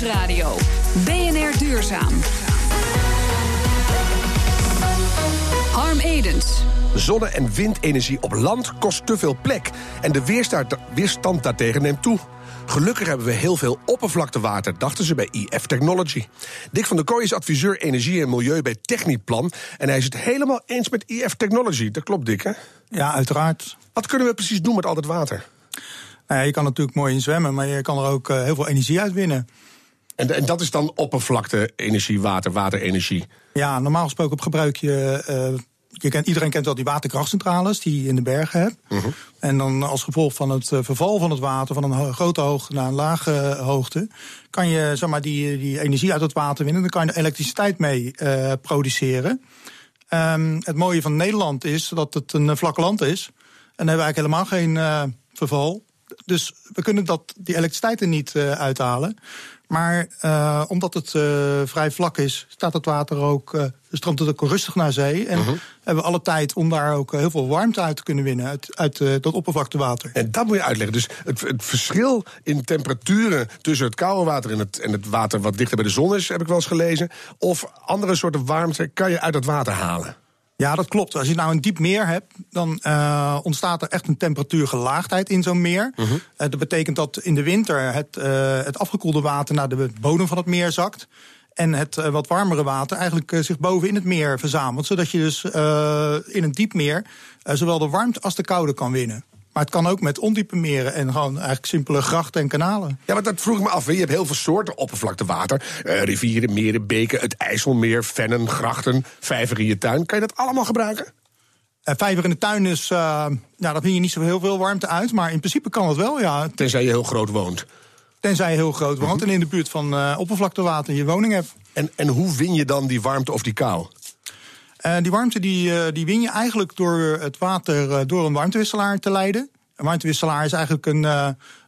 Nieuwsradio. BNR Duurzaam. Harm Edens. Zonne- en windenergie op land kost te veel plek. En de weerstand, daartegen neemt toe. Gelukkig hebben we heel veel oppervlaktewater, dachten ze bij IF Technology. Dick van der Kooi is adviseur energie en milieu bij Techniplan. En hij is het helemaal eens met IF Technology. Dat klopt, Dick, hè? Ja, uiteraard. Wat kunnen we precies doen met al dat water? Nou ja, je kan natuurlijk mooi in zwemmen, maar je kan er ook uh, heel veel energie uit winnen. En, en, dat is dan oppervlakte-energie, water, waterenergie? Ja, normaal gesproken gebruik je. Uh, je kent, iedereen kent wel die waterkrachtcentrales die je in de bergen hebt. Uh -huh. En dan als gevolg van het verval van het water van een grote hoogte naar een lage hoogte, kan je zeg maar, die, die energie uit het water winnen. Dan kan je er elektriciteit mee uh, produceren. Um, het mooie van Nederland is dat het een vlak land is. En dan hebben we eigenlijk helemaal geen verval. Dus we kunnen dat, die elektriciteit er niet uh, uithalen. Maar uh, omdat het uh, vrij vlak is, staat het water ook, stroomt het ook rustig naar zee. En -huh. hebben we alle tijd om daar ook heel veel warmte uit te kunnen winnen, uit, uit dat oppervlaktewater. En dat moet je uitleggen. Dus het, het, verschil in temperaturen tussen het koude water en het, en het water wat dichter bij de zon is, heb ik wel eens gelezen. Of andere soorten warmte kan je uit het water halen. Ja, dat klopt. Als je nou een diep meer hebt, dan uh, ontstaat er echt een temperatuurgelaagdheid in zo'n meer. Uh -huh. uh, dat betekent dat in de winter het, uh, het afgekoelde water naar de bodem van het meer zakt. En het wat warmere water eigenlijk zich boven in het meer verzamelt. Zodat je dus in een diep meer zowel de warmte als de koude kan winnen. Maar het kan ook met ondiepe meren en gewoon eigenlijk simpele grachten en kanalen. Ja, maar dat vroeg ik me af. Je hebt heel veel soorten oppervlaktewater. Uh, rivieren, meren, beken, het IJsselmeer, vennen, grachten, vijver in je tuin. Kan je dat allemaal gebruiken? Uh, vijver in de tuin is, uh, nou, daar vind je niet zo heel veel warmte uit. Maar in principe kan het wel, ja. Tenzij je heel groot woont. Tenzij je heel groot woont en in de buurt van uh, oppervlaktewater je woning hebt. En, en hoe win je dan die warmte of die kou? Uh, die warmte die, uh, die win je eigenlijk door het water uh, door een warmtewisselaar te leiden. Een warmtewisselaar is eigenlijk een,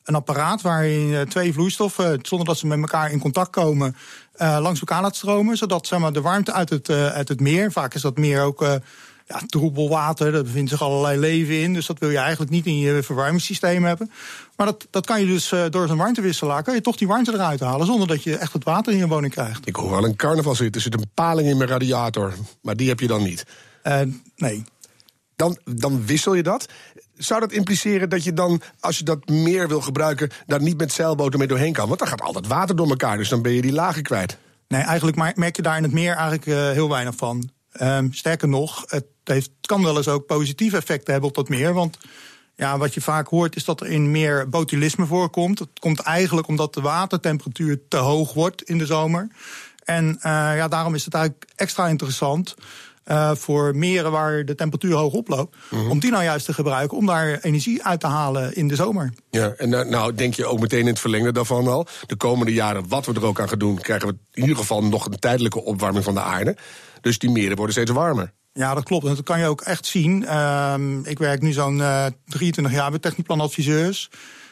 een apparaat waarin twee vloeistoffen, zonder dat ze met elkaar in contact komen, langs elkaar laat stromen. Zodat zeg maar, de warmte uit het, uit het meer, vaak is dat meer ook ja, troebel water, daar bevindt zich allerlei leven in. Dus dat wil je eigenlijk niet in je verwarmingssysteem hebben. Maar dat, dat kan je dus uh, door zo'n warmtewisselaar, kan je toch die warmte eruit halen zonder dat je echt het water in je woning krijgt. Ik hoor wel een carnaval zitten. Er zit een paling in mijn radiator, maar die heb je dan niet. Uh, nee. Dan, dan wissel je dat. Zou dat impliceren dat je dan, als je dat meer wil gebruiken, daar niet met zeilboten mee doorheen kan? Want dan gaat al dat water door elkaar, dus dan ben je die lagen kwijt. Nee, eigenlijk merk je daar in het meer eigenlijk uh, heel weinig van. Um, sterker nog, het heeft, kan wel eens ook positieve effecten hebben op dat meer. Want ja, wat je vaak hoort is dat er in meer botulisme voorkomt. Dat komt eigenlijk omdat de watertemperatuur te hoog wordt in de zomer. En uh, ja, daarom is het eigenlijk extra interessant. Uh, voor meren waar de temperatuur hoog oploopt. Mm -hmm. Om die nou juist te gebruiken om daar energie uit te halen in de zomer. Ja, en uh, nou denk je ook meteen in het verlengde daarvan al. De komende jaren, wat we er ook aan gaan doen, krijgen we in ieder geval nog een tijdelijke opwarming van de aarde. Dus die meren worden steeds warmer. Ja, dat klopt. En dat kan je ook echt zien. Uh, ik werk nu zo'n uh, 23 jaar bij technieplanadviseurs.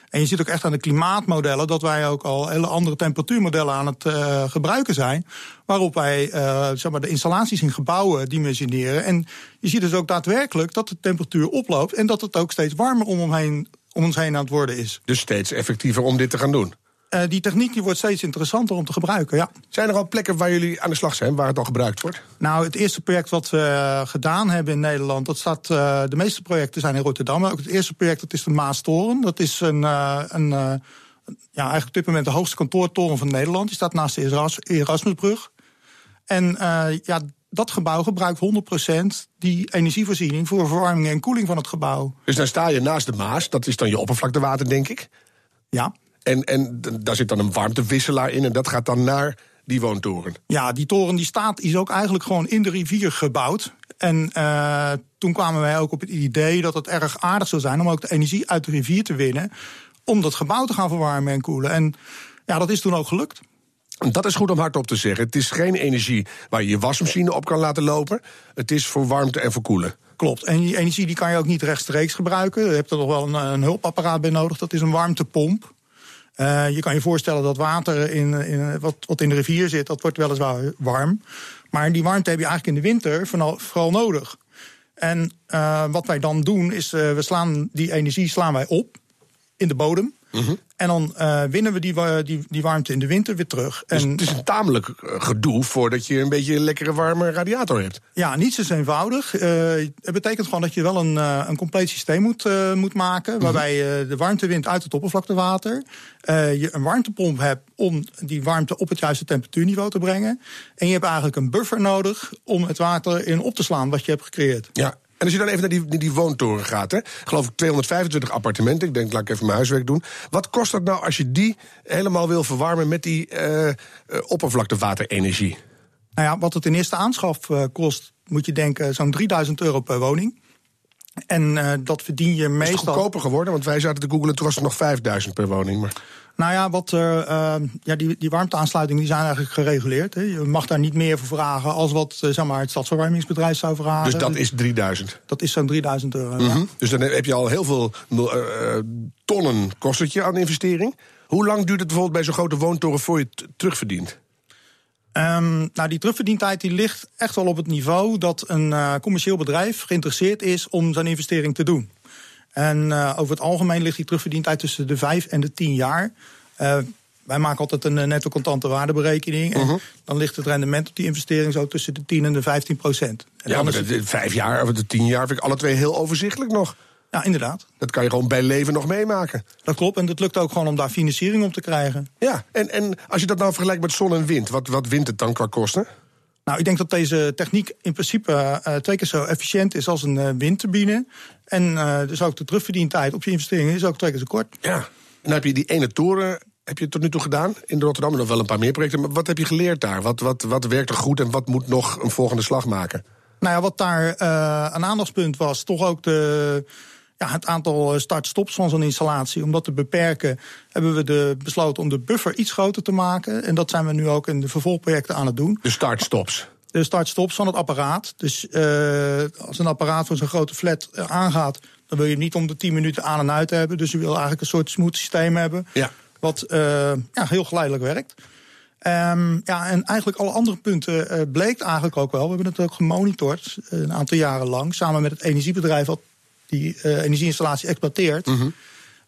En je ziet ook echt aan de klimaatmodellen dat wij ook al hele andere temperatuurmodellen aan het uh, gebruiken zijn. Waarop wij uh, zeg maar de installaties in gebouwen dimensioneren. En je ziet dus ook daadwerkelijk dat de temperatuur oploopt en dat het ook steeds warmer om, omheen, om ons heen aan het worden is. Dus steeds effectiever om dit te gaan doen. Uh, die techniek die wordt steeds interessanter om te gebruiken, ja. Zijn er al plekken waar jullie aan de slag zijn, waar het al gebruikt wordt? Nou, het eerste project wat we gedaan hebben in Nederland... dat staat, uh, de meeste projecten zijn in Rotterdam. Ook het eerste project dat is de Maastoren. Dat is een, een ja, eigenlijk op dit moment de hoogste kantoortoren van Nederland. Die staat naast de Erasmusbrug. En ja, dat gebouw gebruikt 100% die energievoorziening... voor verwarming en koeling van het gebouw. Dus dan sta je naast de Maas, dat is dan je oppervlaktewater, denk ik? Ja. En, en daar zit dan een warmtewisselaar in en dat gaat dan naar die woontoren. Ja, die toren die staat, is ook eigenlijk gewoon in de rivier gebouwd. En uh, toen kwamen wij ook op het idee dat het erg aardig zou zijn om ook de energie uit de rivier te winnen. Om dat gebouw te gaan verwarmen en koelen. En ja, dat is toen ook gelukt. Dat is goed om hardop te zeggen. Het is geen energie waar je je wasmachine op kan laten lopen. Het is voor warmte en voor koelen. Klopt. En die energie die kan je ook niet rechtstreeks gebruiken. Je hebt er nog wel een, een hulpapparaat bij nodig. Dat is een warmtepomp. Uh, je kan je voorstellen dat water in, in, wat, in de rivier zit, dat wordt weliswaar warm. Maar die warmte heb je eigenlijk in de winter vooral, nodig. En uh, wat wij dan doen is, uh, we slaan die energie slaan wij op in de bodem. En dan uh, winnen we die, die, die warmte in de winter weer terug. Dus En het is een tamelijk eh, gedoe voordat je een beetje een lekkere warme radiator hebt. ja, niet zo eenvoudig. Eh, het betekent gewoon dat je wel een, eh, een compleet systeem moet, eh, moet maken. Waarbij je de warmte wint uit het oppervlaktewater. Eh, je een warmtepomp hebt om die warmte op het juiste temperatuurniveau te brengen. En je hebt eigenlijk een buffer nodig om het water in op te slaan wat je hebt gecreëerd. Ja. En als je dan even naar die, die, die woontoren gaat, hè, geloof ik 225 appartementen. Ik denk, laat ik even mijn huiswerk doen. Wat kost dat nou als je die helemaal wil verwarmen met die eh, oppervlaktewaterenergie? Nou ja, wat het in eerste aanschaf eh, kost, moet je denken zo'n 3000 euro per woning. En dat verdien je Is het meestal. goedkoper geworden? Want wij zaten te googelen, toen was het nog 5000 per woning. Maar Nou ja, wat, eh, ja die, die warmteaansluitingen die zijn eigenlijk gereguleerd. Hè. Je mag daar niet meer voor vragen als wat eh, zeg maar, het stadsverwarmingsbedrijf zou vragen. dus dat is 3000. dat is zo'n 3000 euro. ja. Mhm. Dus dan heb je al heel veel eh, tonnen kost het je aan investering. Hoe lang duurt het bijvoorbeeld bij zo'n grote woontoren voor je het terugverdient? Ehm, nou, die terugverdientijd die ligt echt wel op het niveau dat een commercieel bedrijf geïnteresseerd is om zijn investering te doen. En eh, over het algemeen ligt die terugverdientijd tussen de 5 en de 10 jaar. Eh, wij maken altijd een eh, netto contante waardeberekening. En dan ligt het rendement op die investering zo tussen de 10 en de 15 procent. En Ja, maar de vijf jaar of de tien jaar vind ik alle twee heel overzichtelijk nog. ja, inderdaad. Dat kan je gewoon bij leven nog meemaken. Dat klopt. En het lukt ook gewoon om daar financiering op te krijgen. Ja, en, en als je dat nou vergelijkt met zon en wind, wat, wat wint het dan qua kosten? Nou, ik denk dat deze techniek in principe eh, twee keer zo efficiënt is als een eh, windturbine. En eh, dus ook de terugverdientijd op je investeringen is ook twee keer zo kort. Ja. En dan heb je die ene toren, heb je tot nu toe gedaan in Rotterdam, en nog wel een paar meer projecten. Maar wat heb je geleerd daar? Wat, wat, wat werkt er goed en wat moet nog een volgende slag maken? Nou ja, wat daar eh, een aandachtspunt was, toch ook de, ja, het aantal eh, start-stops van zo'n installatie. Om dat te beperken, hebben we de, besloten om de buffer iets groter te maken. En dat zijn we nu ook in de vervolgprojecten aan het doen. De start-stops. de start-stops van het apparaat. Dus eh, als een apparaat van zo'n grote flat eh, aangaat, dan wil je hem niet om de 10 minuten aan en uit hebben. Dus je wil eigenlijk een soort smooth systeem hebben. Ja. Wat ja, heel geleidelijk werkt. Ehm, ja, en eigenlijk alle andere punten eh, bleek eigenlijk ook wel. We hebben het ook gemonitord een aantal jaren lang. Samen met het energiebedrijf die eh, energieinstallatie exploiteert.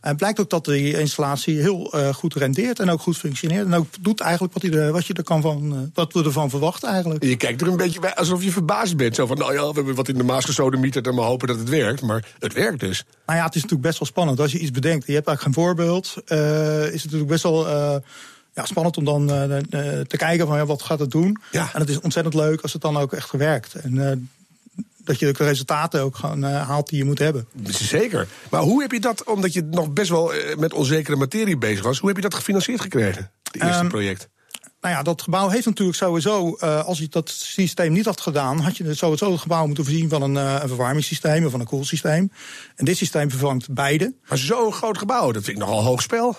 En blijkt ook dat die installatie heel eh, goed rendeert en ook goed functioneert. En ook doet eigenlijk wat, hij er, wat, je er kan van, eh, wat we ervan verwachten eigenlijk. Je kijkt er een beetje bij alsof je verbaasd bent. Zo van, nou ja, we hebben wat in de Maas gesodemieterd en maar hopen dat het werkt. Maar het werkt dus. Nou ja, het is natuurlijk best wel spannend. Als je iets bedenkt en je hebt eigenlijk geen voorbeeld, is het natuurlijk best wel ja, spannend om dan te kijken van ja, wat gaat het doen. Ja. En het is ontzettend leuk als het dan ook echt werkt. En dat je de resultaten ook gewoon eh, haalt die je moet hebben. Zeker. Maar hoe heb je dat, omdat je nog best wel eh, met onzekere materie bezig was, hoe heb je dat gefinancierd gekregen? Het eerste Ehm, project. Nou ja, dat gebouw heeft natuurlijk sowieso, eh, als je dat systeem niet had gedaan, had je sowieso het gebouw moeten voorzien van een, een verwarmingssysteem of van een koelsysteem. En dit systeem vervangt beide. Maar zo'n groot gebouw, dat vind ik nogal hoog spel.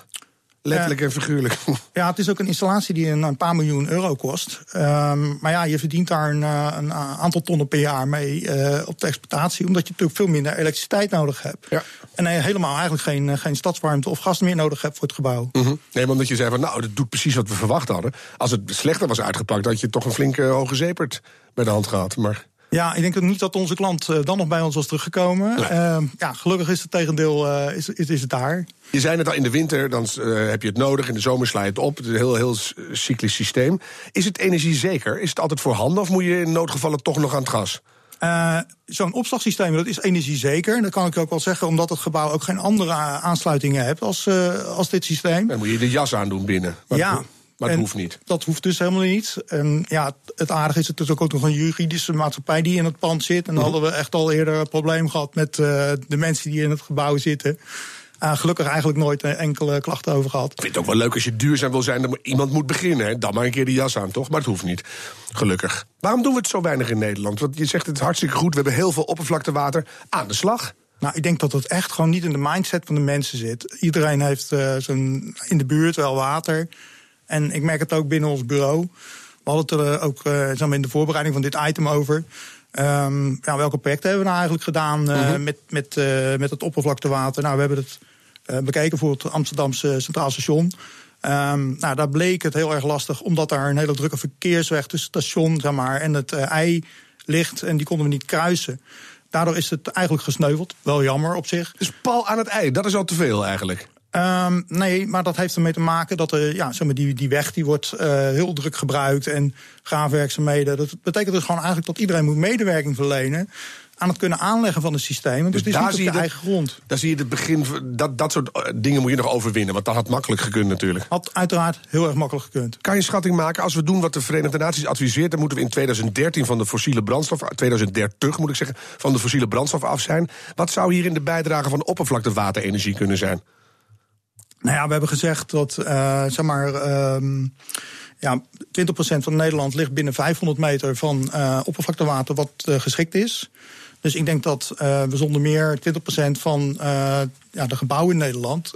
Letterlijk en figuurlijk. Ja, het is ook een installatie die een, een paar miljoen euro kost. Ehm, maar ja, je verdient daar een, eh, een aantal tonnen per jaar mee eh, op de exploitatie. Omdat je natuurlijk veel minder elektriciteit nodig hebt. Ja. En eh, helemaal eigenlijk geen, eh, geen stadswarmte of gas meer nodig hebt voor het gebouw. Mhm. Nee, maar omdat je zei van, nou, dat doet precies wat we verwacht hadden. Als het slechter was uitgepakt, had je toch een flinke hoge zeepert bij de hand gehad. Maar Ja, ik denk ook niet dat onze klant eh, dan nog bij ons was teruggekomen. Nee. Ehm, ja, gelukkig is het tegendeel eh, is, is, is het daar. je zei het al, in de winter dan, eh, heb je het nodig, in de zomer sla je het op. Het is een heel, heel cyclisch systeem. Is het energiezeker? Is het altijd voorhanden of moet je in noodgevallen toch nog aan het gas? Zo'n opslagsysteem, dat is energiezeker. Dat kan ik ook wel zeggen, omdat het gebouw ook geen andere aansluitingen heeft als, als dit systeem. Dan moet je de jas aandoen binnen. Maar ja. Maar het hoeft niet. Dat hoeft dus helemaal niet. En ja, het- aardige is, het is ook nog een juridische maatschappij die in het pand zit. En dan hadden we echt al eerder een probleem gehad met eh, de mensen die in het gebouw zitten. Eh, gelukkig eigenlijk nooit eh, enkele klachten over gehad. Ik vind het ook wel leuk als je duurzaam wil zijn. Dan moet iemand moet beginnen. Hè. Dan maar een keer de jas aan, toch? Maar het hoeft niet. Gelukkig. Waarom doen we het zo weinig in Nederland? Want je zegt het hartstikke goed. We hebben heel veel oppervlaktewater aan de slag. Nou, ik denk dat het echt gewoon niet in de mindset van de mensen zit. Iedereen heeft eh, zo'n in de buurt wel water. En ik merk het ook binnen ons bureau. We hadden het er ook eh, zeg maar in de voorbereiding van dit item over. Ehm, ja, welke projecten hebben we nou eigenlijk gedaan eh, met, met, eh, met het oppervlaktewater? Nou, we hebben het eh, bekeken voor het Amsterdamse Centraal Station. Ehm, nou, daar bleek het heel erg lastig, omdat daar een hele drukke verkeersweg tussen het station zeg maar, en het eh, ei ligt. En die konden we niet kruisen. Daardoor is het eigenlijk gesneuveld. Wel jammer op zich. Dus pal aan het ei, dat is al te veel eigenlijk. Um, nee, maar dat heeft ermee te maken dat ja, zeg maar, die, die weg die wordt uh, heel druk gebruikt en graafwerkzaamheden. Dat betekent dus gewoon eigenlijk dat iedereen moet medewerking verlenen aan het kunnen aanleggen van het systeem. Dus, dus daar zie je de, eigen grond. Daar zie je het begin. Dat, dat soort eh, dingen moet je nog overwinnen. Want dat had makkelijk gekund natuurlijk. Had uiteraard heel erg makkelijk gekund. Kan je schatting maken? Als we doen wat de Verenigde Naties adviseert, dan moeten we in 2013 van de fossiele brandstof. 2030 moet ik zeggen, van de fossiele brandstof af zijn. Wat zou hier in de bijdrage van oppervlaktewaterenergie kunnen zijn? Nou ja, we hebben gezegd dat, uh, zeg maar. Uh, ja, 20% van Nederland ligt binnen 500 meter van uh, oppervlaktewater wat uh, geschikt is. Dus ik denk dat uh, we zonder meer 20% van ja, de gebouwen in Nederland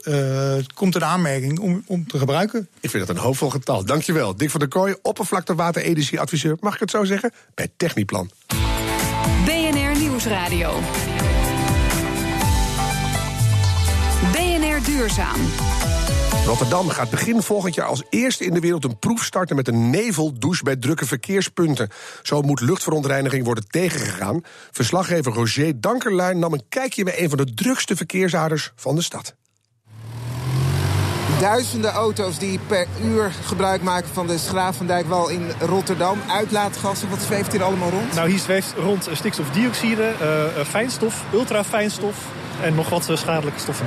komt in aanmerking om, om te gebruiken. Ik vind dat een hoopvol getal. Dankjewel. Dick van der Kooi, oppervlaktewaterenergieadviseur. Mag ik het zo zeggen? Bij Techniplan. BNR Nieuwsradio. Duurzaam. Rotterdam gaat begin volgend jaar als eerste in de wereld een proef starten met een neveldouche bij drukke verkeerspunten. Zo moet luchtverontreiniging worden tegengegaan. Verslaggever Roger Dankerluin nam een kijkje bij een van de drukste verkeersaders van de stad. Duizenden auto's die per uur gebruik maken van de Schravendijkwal in Rotterdam. Uitlaatgassen, wat zweeft hier allemaal rond? Nou, hier zweeft rond stikstofdioxide, uh, fijnstof, ultrafijnstof, en nog wat eh, schadelijke stoffen.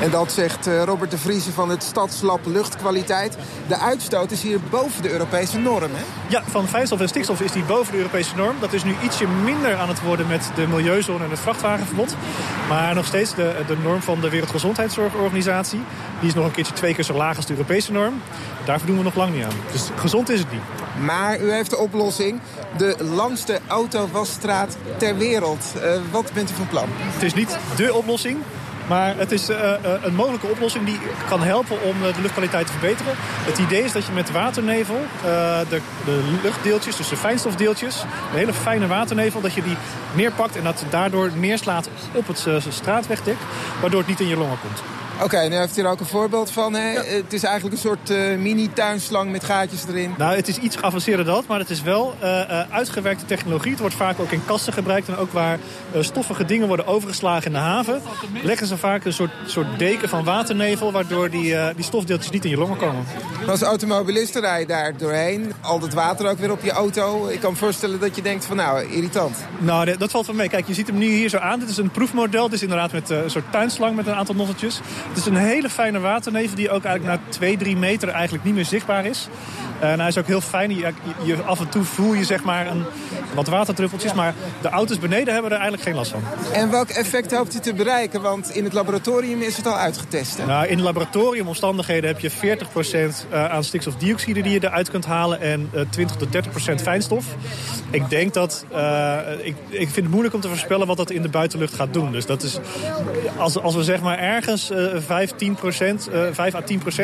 En dat zegt eh, Robert de Vriese van het Stadslab Luchtkwaliteit. De uitstoot is hier boven de Europese norm, hè? Ja, van fijnstof en stikstof is die boven de Europese norm. Dat is nu ietsje minder aan het worden met de milieuzone en het vrachtwagenverbod. Maar nog steeds de, de norm van de Wereldgezondheidszorgorganisatie. Die is nog een keertje twee keer zo laag als de Europese norm. Daar doen we nog lang niet aan. Dus gezond is het niet. Maar u heeft de oplossing. De langste autowasstraat ter wereld. Uh, wat bent u van plan? Het is niet dé oplossing. Maar het is uh, een mogelijke oplossing die kan helpen om de luchtkwaliteit te verbeteren. Het idee is dat je met waternevel, uh, de, de, luchtdeeltjes, dus de fijnstofdeeltjes... de hele fijne waternevel, dat je die neerpakt en dat daardoor neerslaat op het straatwegdek... waardoor het niet in je longen komt. Oké, okay, nu heeft u er ook een voorbeeld van. Hè? Het is eigenlijk een soort uh, mini-tuinslang met gaatjes erin. Nou, het is iets geavanceerder dan dat, maar het is wel uh, uh, uitgewerkte technologie. Het wordt vaak ook in kasten gebruikt. En ook waar stoffige dingen worden overgeslagen in de haven... leggen ze vaak een soort, soort deken van waternevel... waardoor die, die stofdeeltjes niet in je longen komen. Als automobilisten rij je daar doorheen. Al dat water ook weer op je auto. Ik kan me voorstellen dat je denkt van nou, irritant. Nou, dat valt van mee. Kijk, je ziet hem nu hier zo aan. Dit is een proefmodel. Dit is inderdaad met een soort tuinslang met een aantal nozzeltjes. Het is een hele fijne waternevel die ook eigenlijk na 2, 3 meter eigenlijk niet meer zichtbaar is. En eh, hij is ook heel fijn. Je, af en toe voel je zeg maar een, wat waterdruppeltjes. Maar de auto's beneden hebben er eigenlijk geen last van. En welk effect hoopt u te bereiken? Want in het laboratorium is het al uitgetest. Hè? Nou, in laboratoriumomstandigheden heb je 40% eh, aan stikstofdioxide die je eruit kunt halen. En 20 tot 30% fijnstof. Ik denk dat... Uh, ik, ik vind het moeilijk om te voorspellen wat dat in de buitenlucht gaat doen. Dus dat is... Als, als we zeg maar ergens uh, 5, 10 5 à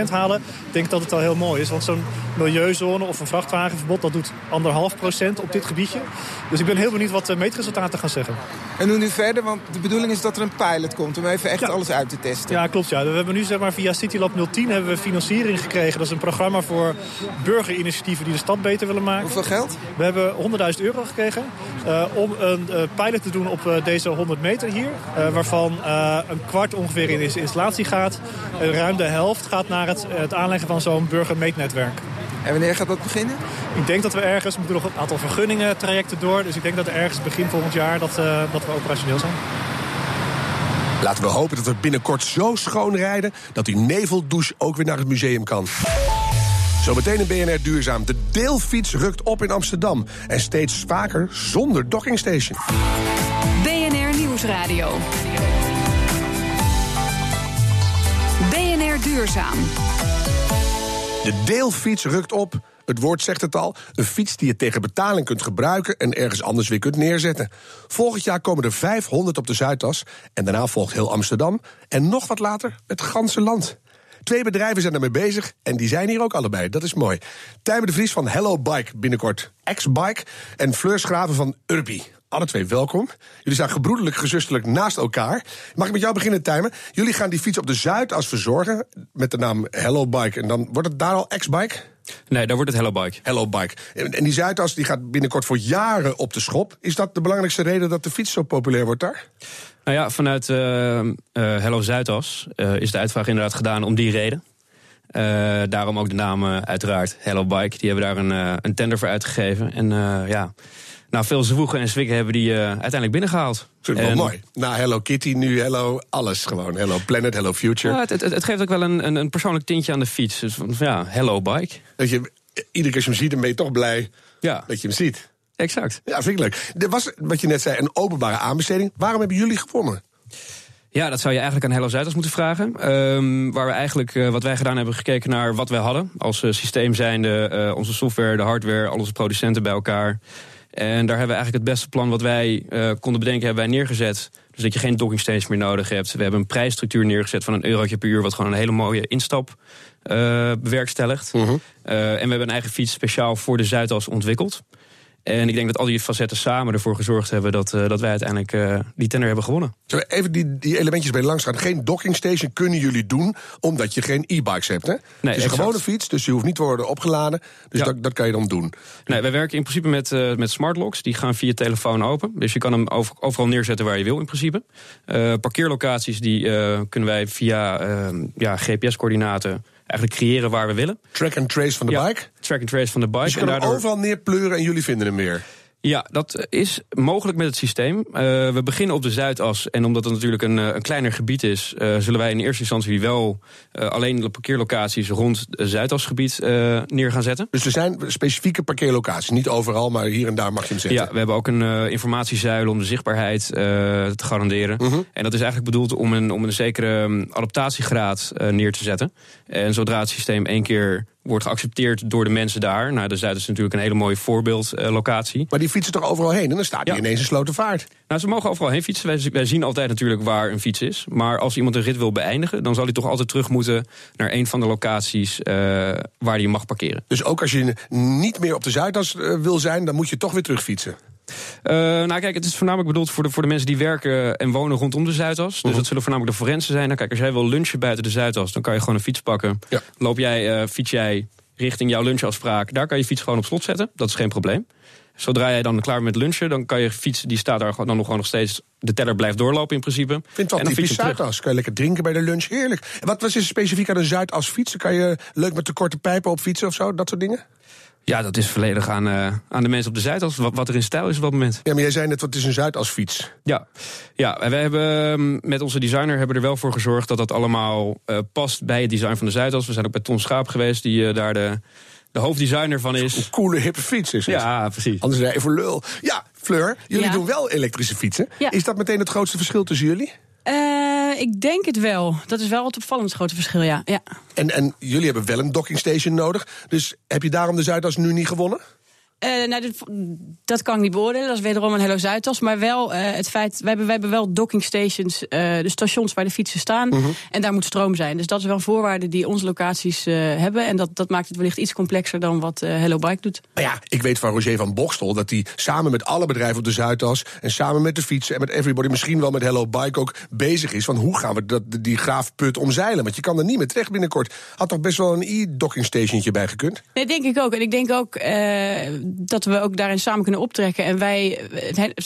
10% halen... denk ik dat het al heel mooi is. Want zo'n milieu milieuzone of een vrachtwagenverbod. Dat doet anderhalf procent op dit gebiedje. Dus ik ben heel benieuwd wat de meetresultaten gaan zeggen. En hoe nu verder? Want de bedoeling is dat er een pilot komt om even echt alles uit te testen. Ja, klopt. Ja. We hebben nu zeg maar, via CityLab 010 hebben we financiering gekregen. Dat is een programma voor burgerinitiatieven die de stad beter willen maken. Hoeveel geld? We hebben 100.000 euro gekregen uh, om een uh, pilot te doen op uh, deze 100 meter hier. waarvan een kwart ongeveer in de installatie gaat. ruim de helft gaat naar het, het aanleggen van zo'n burgermeetnetwerk. En wanneer gaat dat beginnen? Ik denk dat we ergens, we moeten nog een aantal vergunningen trajecten door. Dus ik denk dat er ergens begin volgend jaar dat, uh, dat we operationeel zijn. Laten we hopen dat we binnenkort zo schoon rijden... dat die neveldouche ook weer naar het museum kan. Zometeen in BNR Duurzaam. De deelfiets rukt op in Amsterdam. En steeds vaker zonder dockingstation. BNR Nieuwsradio. BNR Duurzaam. De deelfiets rukt op. Het woord zegt het al. Een fiets die je tegen betaling kunt gebruiken en ergens anders weer kunt neerzetten. Volgend jaar komen er 500 op de Zuidas. En daarna volgt heel Amsterdam. En nog wat later het ganse land. Twee bedrijven zijn ermee bezig en die zijn hier ook allebei. Dat is mooi. Tijmen de Vries van Hello Bike binnenkort. X-Bike. En Fleur Schraven van Urbi. Alle twee welkom. Jullie staan gebroedelijk, gezusterlijk naast elkaar. Mag ik met jou beginnen, Tijmen? Jullie gaan die fiets op de Zuidas verzorgen met de naam Hello Bike. En dan wordt het daar al X-Bike? Nee, daar wordt het Hello Bike. Hello Bike. En die Zuidas die gaat binnenkort voor jaren op de schop. Is dat de belangrijkste reden dat de fiets zo populair wordt daar? Nou ja, vanuit uh, uh, Hello Zuidas uh, is de uitvraag inderdaad gedaan om die reden. Daarom ook de naam uiteraard Hello Bike. Die hebben daar een, een tender voor uitgegeven. En ja, nou, veel zwoegen en zwikken hebben die uiteindelijk binnengehaald. Vind ik wel mooi. Na Hello Kitty, nu Hello alles gewoon. Hello Planet, Hello Future. Ja, het, het, het, geeft ook wel een, een, een, persoonlijk tintje aan de fiets. Dus ja, Hello Bike. Dat je, iedere keer als je hem ziet, dan ben je toch blij ja. dat je hem ziet. Exact. Ja, vind ik leuk. Er was, wat je net zei, een openbare aanbesteding. Waarom hebben jullie gewonnen? Ja, dat zou je eigenlijk aan Hello Zuidas moeten vragen. Um, waar we eigenlijk, uh, wat wij gedaan hebben, gekeken naar wat wij hadden. Als uh, systeem zijnde, uh, onze software, de hardware, al onze producenten bij elkaar. En daar hebben we eigenlijk het beste plan wat wij konden bedenken, hebben wij neergezet. Dus dat je geen docking station meer nodig hebt. We hebben een prijsstructuur neergezet van een eurotje per uur, wat gewoon een hele mooie instap bewerkstelligt. -huh. en we hebben een eigen fiets speciaal voor de Zuidas ontwikkeld. En ik denk dat al die facetten samen ervoor gezorgd hebben dat, uh, dat wij uiteindelijk uh, die tender hebben gewonnen. Zullen we even die, die elementjes bij langs gaan? Geen docking station kunnen jullie doen omdat je geen e-bikes hebt. Hè? Nee, het is een gewone fiets, dus je hoeft niet te worden opgeladen. Dus ja. dat, dat kan je dan doen. Nee, wij werken in principe met, uh, met smart locks. Die gaan via telefoon open. Dus je kan hem over, overal neerzetten waar je wil in principe. parkeerlocaties die kunnen wij via ja, GPS-coördinaten eigenlijk creëren waar we willen. Track and trace van de ja, bike? Track and trace van de bike. Dus je kan en daardoor... overal neerpleuren en jullie vinden hem weer? Ja, dat is mogelijk met het systeem. Uh, we beginnen op de Zuidas. En omdat het natuurlijk een, een kleiner gebied is, uh, zullen wij in eerste instantie wel uh, alleen de parkeerlocaties rond het Zuidasgebied neer gaan zetten. Dus er zijn specifieke parkeerlocaties, niet overal, maar hier en daar mag je hem zetten. Ja, we hebben ook een informatiezuil om de zichtbaarheid te garanderen. -huh. En dat is eigenlijk bedoeld om een, om een zekere adaptatiegraad neer te zetten. En zodra het systeem één keer wordt geaccepteerd door de mensen daar. Nou, de Zuid is natuurlijk een hele mooie voorbeeldlocatie. maar die fietsen toch overal heen en dan staat die ja. ineens een vaart. Nou, ze mogen overal heen fietsen. Wij, wij, zien altijd natuurlijk waar een fiets is. Maar als iemand een rit wil beëindigen, dan zal hij toch altijd terug moeten naar een van de locaties uh, waar hij mag parkeren. Dus ook als je niet meer op de Zuidas uh, wil zijn, dan moet je toch weer terug fietsen? Uh, nou kijk, het is voornamelijk bedoeld voor de, voor de mensen die werken en wonen rondom de Zuidas. Dus uh -huh. dat zullen voornamelijk de forensen zijn. Nou, kijk, als jij wil lunchen buiten de Zuidas, dan kan je gewoon een fiets pakken. Ja. Loop jij, uh, fiets jij richting jouw lunchafspraak, daar kan je fiets gewoon op slot zetten. Dat is geen probleem. Zodra jij dan klaar bent met lunchen, dan kan je fiets, die staat daar dan nog gewoon nog steeds. De teller blijft doorlopen in principe. Ik vind het wel typisch Zuidas. Kan je lekker drinken bij de lunch. Heerlijk. En wat was er specifiek aan een Zuidas fietsen? Kan je leuk met de korte pijpen op fietsen of zo? Dat soort dingen? Ja, dat is volledig aan, uh, aan de mensen op de Zuidas. Wat, wat er in stijl is op dat moment. Ja, maar jij zei net, wat is een Zuidasfiets? Ja, ja we hebben met onze designer hebben er wel voor gezorgd... dat dat allemaal uh, past bij het design van de Zuidas. We zijn ook bij Ton Schaap geweest, die uh, daar de, de hoofddesigner van is. Een coole, hippe fiets is het. Ja, precies. Anders je voor lul. Ja, Fleur, jullie ja. doen wel elektrische fietsen. Ja. Is dat meteen het grootste verschil tussen jullie? Uh, ik denk het wel. Dat is wel het opvallend grote verschil, ja. ja. En, en jullie hebben wel een docking station nodig. Dus heb je daarom de Zuidas nu niet gewonnen? Uh, nou, dat, dat, kan ik niet beoordelen. Dat is wederom een Hello Zuidas. Maar wel uh, het feit, wij hebben, wij hebben wel docking stations, uh, de stations waar de fietsen staan. Mhm. -huh. En daar moet stroom zijn. Dus dat is wel een voorwaarde die onze locaties hebben. En dat, dat maakt het wellicht iets complexer dan wat Hello Bike doet. Nou ja, ik weet van Roger van Bokstel dat hij samen met alle bedrijven op de Zuidas... en samen met de fietsen en met everybody, misschien wel met Hello Bike ook bezig is... van hoe gaan we dat, die graafput omzeilen? Want je kan er niet meer terecht binnenkort. Had toch best wel een e-docking stationtje bij gekund? Nee, denk ik ook. En ik denk ook dat we ook daarin samen kunnen optrekken. En wij,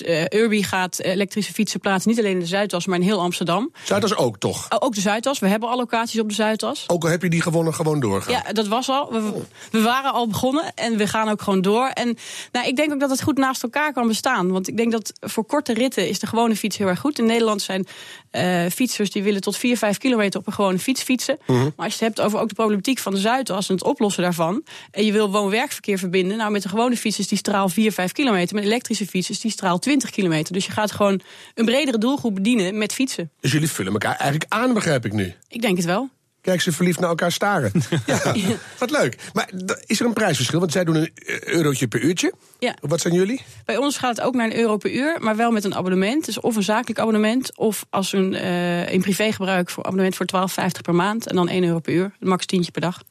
uh, Urbi gaat elektrische fietsen plaatsen, niet alleen in de Zuidas, maar in heel Amsterdam. Zuidas ook, toch? ook de Zuidas. We hebben allocaties op de Zuidas. Ook al heb je die gewonnen, gewoon doorgaan? Ja, dat was al. We, we, waren al begonnen en we gaan ook gewoon door. En nou, ik denk ook dat het goed naast elkaar kan bestaan. Want ik denk dat voor korte ritten is de gewone fiets heel erg goed. In Nederland zijn uh, fietsers die willen tot 4, 5 kilometer op een gewone fiets fietsen. Uh -huh. Maar als je het hebt over ook de problematiek van de Zuidas en het oplossen daarvan. En je wil woon-werkverkeer verbinden. Nou, met de gewone fietsers die straal 4, 5 kilometer. Met elektrische fietsers die straal 20 kilometer. Dus je gaat gewoon een bredere doelgroep bedienen met fietsen. Dus jullie vullen elkaar eigenlijk aan, begrijp ik nu? Ik denk het wel. Kijk, ze verliefd naar elkaar staren. ja, wat leuk. Maar is er een prijsverschil? Want zij doen een eurotje per uurtje. Ja. Wat zijn jullie? Bij ons gaat het ook naar een euro per uur, maar wel met een abonnement. Dus of een zakelijk abonnement, of als een uh, in privégebruik voor abonnement voor 12,50 per maand. En dan 1 euro per uur, max tientje per dag.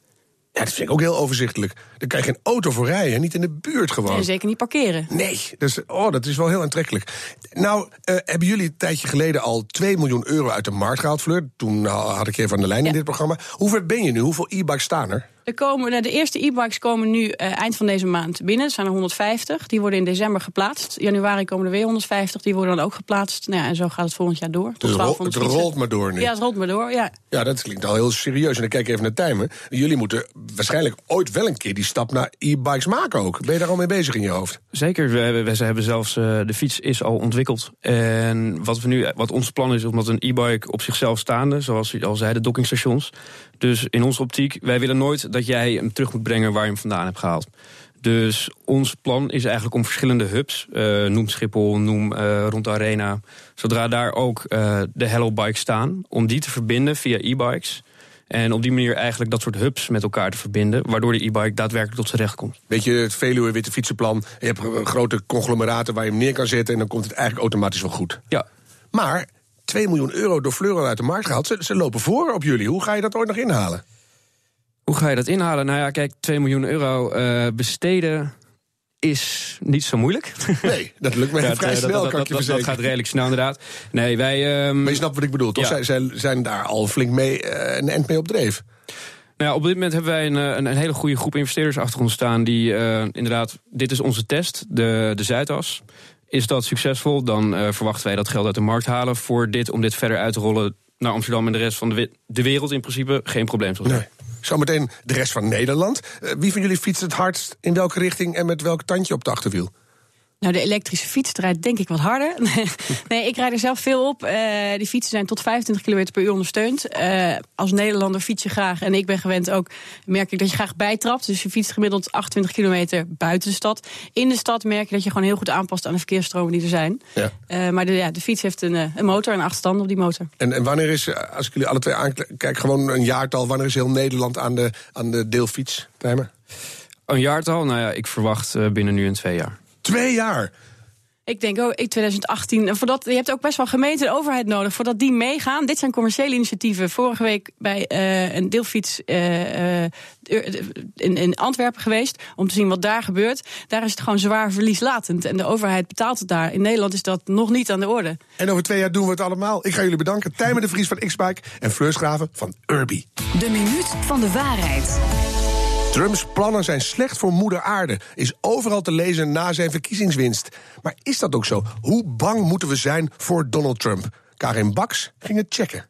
Ja, dat vind ik ook heel overzichtelijk. Dan kan je geen auto voor rijden, niet in de buurt gewoon. En zeker niet parkeren. Nee, dus, oh, dat is wel heel aantrekkelijk. Nou, uh, hebben jullie een tijdje geleden al 2 miljoen euro uit de markt gehaald, Fleur? Toen had ik je even aan de lijn ja. in dit programma. Hoe ver ben je nu? Hoeveel e-bikes staan er? Er komen, nou, de eerste e-bikes komen nu uh, eind van deze maand binnen. Er zijn er 150. Die worden in december geplaatst. Januari komen er weer 150. Die worden dan ook geplaatst. Nou ja, en zo gaat het volgend jaar door. Tot dus rol, het rolt maar door nu. Ja, het rolt maar door, ja. Ja, dat klinkt al heel serieus. En dan kijk ik even naar Tijmen. Jullie moeten waarschijnlijk ooit wel een keer die stap naar e-bikes maken ook. Ben je daar al mee bezig in je hoofd? Zeker. We hebben, we hebben zelfs, uh, de fiets is al ontwikkeld. En wat, we nu, wat ons plan is, omdat een e-bike op zichzelf staande, zoals je al zei, de dockingstations. Dus in onze optiek, wij willen nooit dat jij hem terug moet brengen waar je hem vandaan hebt gehaald. Dus ons plan is eigenlijk om verschillende hubs, uh, noem Schiphol, noem uh, rond de arena, zodra daar ook uh, de Hello Bikes staan, om die te verbinden via e-bikes. En op die manier eigenlijk dat soort hubs met elkaar te verbinden, waardoor de e-bike daadwerkelijk tot zijn recht komt. Weet je, het Veluwe Witte Fietsenplan, je hebt grote conglomeraten waar je hem neer kan zetten en dan komt het eigenlijk automatisch wel goed. Ja. Maar 2 miljoen euro door Fleuro uit de markt gehaald, ze, ze lopen voor op jullie. Hoe ga je dat ooit nog inhalen? Hoe ga je dat inhalen? Nou ja, kijk, 2 miljoen euro uh, besteden is niet zo moeilijk. Nee, dat lukt mij ja, vrij snel, dat, kan dat, gaat redelijk snel inderdaad. Nee, wij... Um, maar je snapt wat ik bedoel, toch? Ja. Zij, zij zijn daar al flink mee uh, een end mee op dreef. Nou ja, op dit moment hebben wij een, een, een, hele goede groep investeerders achter ons staan... die uh, inderdaad, dit is onze test, de, de Zuidas. Is dat succesvol, dan uh, verwachten wij dat geld uit de markt halen... voor dit, om dit verder uit te rollen naar Amsterdam en de rest van de, de wereld in principe. Geen probleem. Zoals nee. Zometeen de rest van Nederland. Uh, wie van jullie fietst het hardst in welke richting en met welk tandje op het achterwiel? Nou, de elektrische fiets rijdt denk ik wat harder. nee, ik rijd er zelf veel op. Uh, die fietsen zijn tot 25 km per uur ondersteund. Uh, als Nederlander fiets je graag, en ik ben gewend ook, merk ik dat je graag bijtrapt. Dus je fietst gemiddeld 28 kilometer buiten de stad. In de stad merk je dat je gewoon heel goed aanpast aan de verkeersstromen die er zijn. Ja. Uh, maar de, ja, de fiets heeft een, een motor en acht standen op die motor. En, en wanneer is, als ik jullie alle twee aankijk, gewoon een jaartal, wanneer is heel Nederland aan de, aan de deelfiets? Timer? Een jaartal? Nou ja, ik verwacht binnen nu en twee jaar. Twee jaar. Ik denk ook in 2018. Voordat, je hebt ook best wel gemeente en overheid nodig voordat die meegaan. Dit zijn commerciële initiatieven. Vorige week bij uh, een deelfiets uh, in, in, Antwerpen geweest. Om te zien wat daar gebeurt. Daar is het gewoon zwaar verlieslatend. En de overheid betaalt het daar. In Nederland is dat nog niet aan de orde. En over twee jaar doen we het allemaal. Ik ga jullie bedanken. Tijmen de Vries van X-Bike en Fleurs Graven van Urbi. De minuut van de waarheid. Trumps plannen zijn slecht voor moeder aarde, is overal te lezen na zijn verkiezingswinst. Maar is dat ook zo? Hoe bang moeten we zijn voor Donald Trump? Karin Baks ging het checken.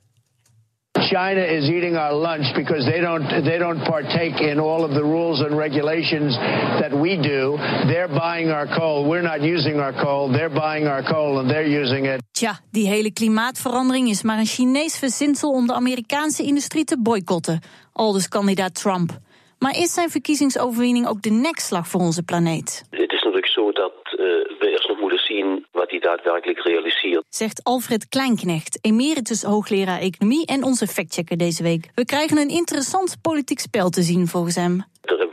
China is eating our lunch because they don't they don't partake in all of the rules and regulations that we do. They're buying our coal. We're not using our coal. They're buying our coal and they're using it. Tja, die hele klimaatverandering is maar een Chinees verzinsel om de Amerikaanse industrie te boycotten. Aldus kandidaat Trump. Maar is zijn verkiezingsoverwinning ook de nekslag voor onze planeet? Het is natuurlijk zo dat uh, we eerst nog moeten zien wat hij daadwerkelijk realiseert. Zegt Alfred Kleinknecht, emeritus hoogleraar economie en onze factchecker deze week. We krijgen een interessant politiek spel te zien volgens hem. De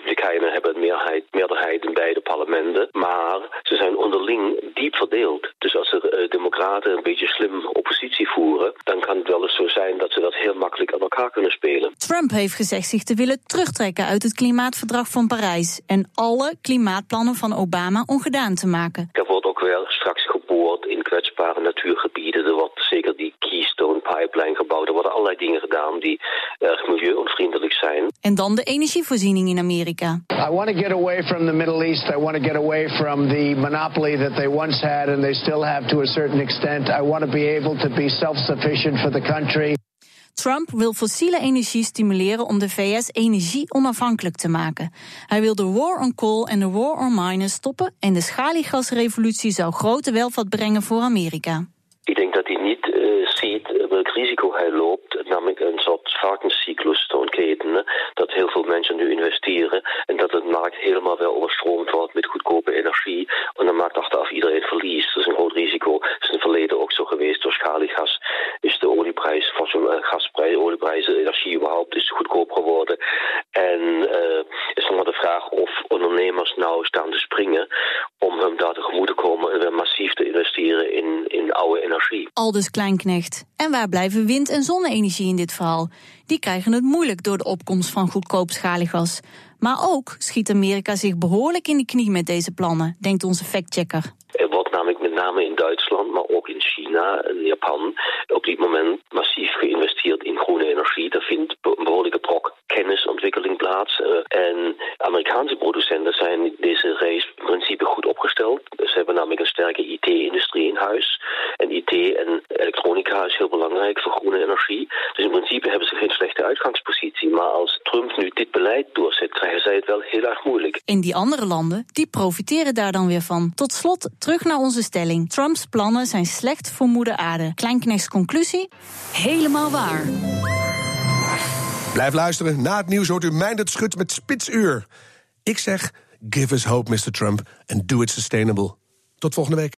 Een meerderheid, in beide parlementen, maar ze zijn onderling diep verdeeld. Dus als de uh, Democraten een beetje slim oppositie voeren, dan kan het wel eens zo zijn dat ze dat heel makkelijk aan elkaar kunnen spelen. Trump heeft gezegd zich te willen terugtrekken uit het klimaatverdrag van Parijs en alle klimaatplannen van Obama ongedaan te maken. Er wordt ook weer straks geboord in kwetsbare natuurgebieden. Er wordt zeker die Keystone Pipeline gebouwd. Er worden allerlei dingen gedaan die erg milieuonvriendelijk zijn. En dan de energievoorziening in Amerika. I want to get away from the Middle East. I want to get away from the monopoly that they once had and they still have to a certain extent. I want to be able to be self-sufficient for the country. Trump wil fossiele energie stimuleren om de VS energie onafhankelijk te maken. Hij wil de war on coal en de war on miners stoppen en de schaliegasrevolutie zou grote welvaart brengen voor Amerika. Ik denk dat hij niet uh, ziet welk risico hij loopt, namelijk een soort varkenscyclus te ontketenen, dat heel veel mensen nu investeren en dat het markt helemaal wel overstroomd wordt met goedkope energie en dan maakt achteraf iedereen verlies. Dat is een groot risico. Dat is in het verleden ook zo geweest. Door schaliegas is de olieprijs, gasprijs, olieprijzen, energie überhaupt is goedkoop geworden. En uh, is nog maar de vraag of ondernemers nou staan te springen om hem daar tegemoet te komen en weer massief te investeren in, in oude energie. Aldus Kleinknecht. En waar blijven wind- en zonne-energie in dit verhaal? Die krijgen het moeilijk door de opkomst van goedkoop schaliegas. Maar ook schiet Amerika zich behoorlijk in de knie met deze plannen, denkt onze factchecker. Met name in Duitsland, maar ook in China en Japan op dit moment massief geïnvesteerd in groene energie. Daar vindt een behoorlijke brok kennisontwikkeling plaats. Uh, en Amerikaanse producenten zijn deze race in principe goed opgesteld. Ze hebben namelijk een sterke IT-industrie in huis. En IT en elektronica is heel belangrijk voor groene energie. Dus in principe hebben ze geen slechte uitgangspositie. Maar als Trump nu dit beleid doorzet, krijgen zij het wel heel erg moeilijk. In die andere landen, die profiteren daar dan weer van. Tot slot, terug naar onze Trumps plannen zijn slecht voor moeder aarde. Kleinknechts conclusie? Helemaal waar. Blijf luisteren. Na het nieuws hoort u Meindert Schut met Spitsuur. Ik zeg, give us hope, Mr. Trump, and do it sustainable. Tot volgende week.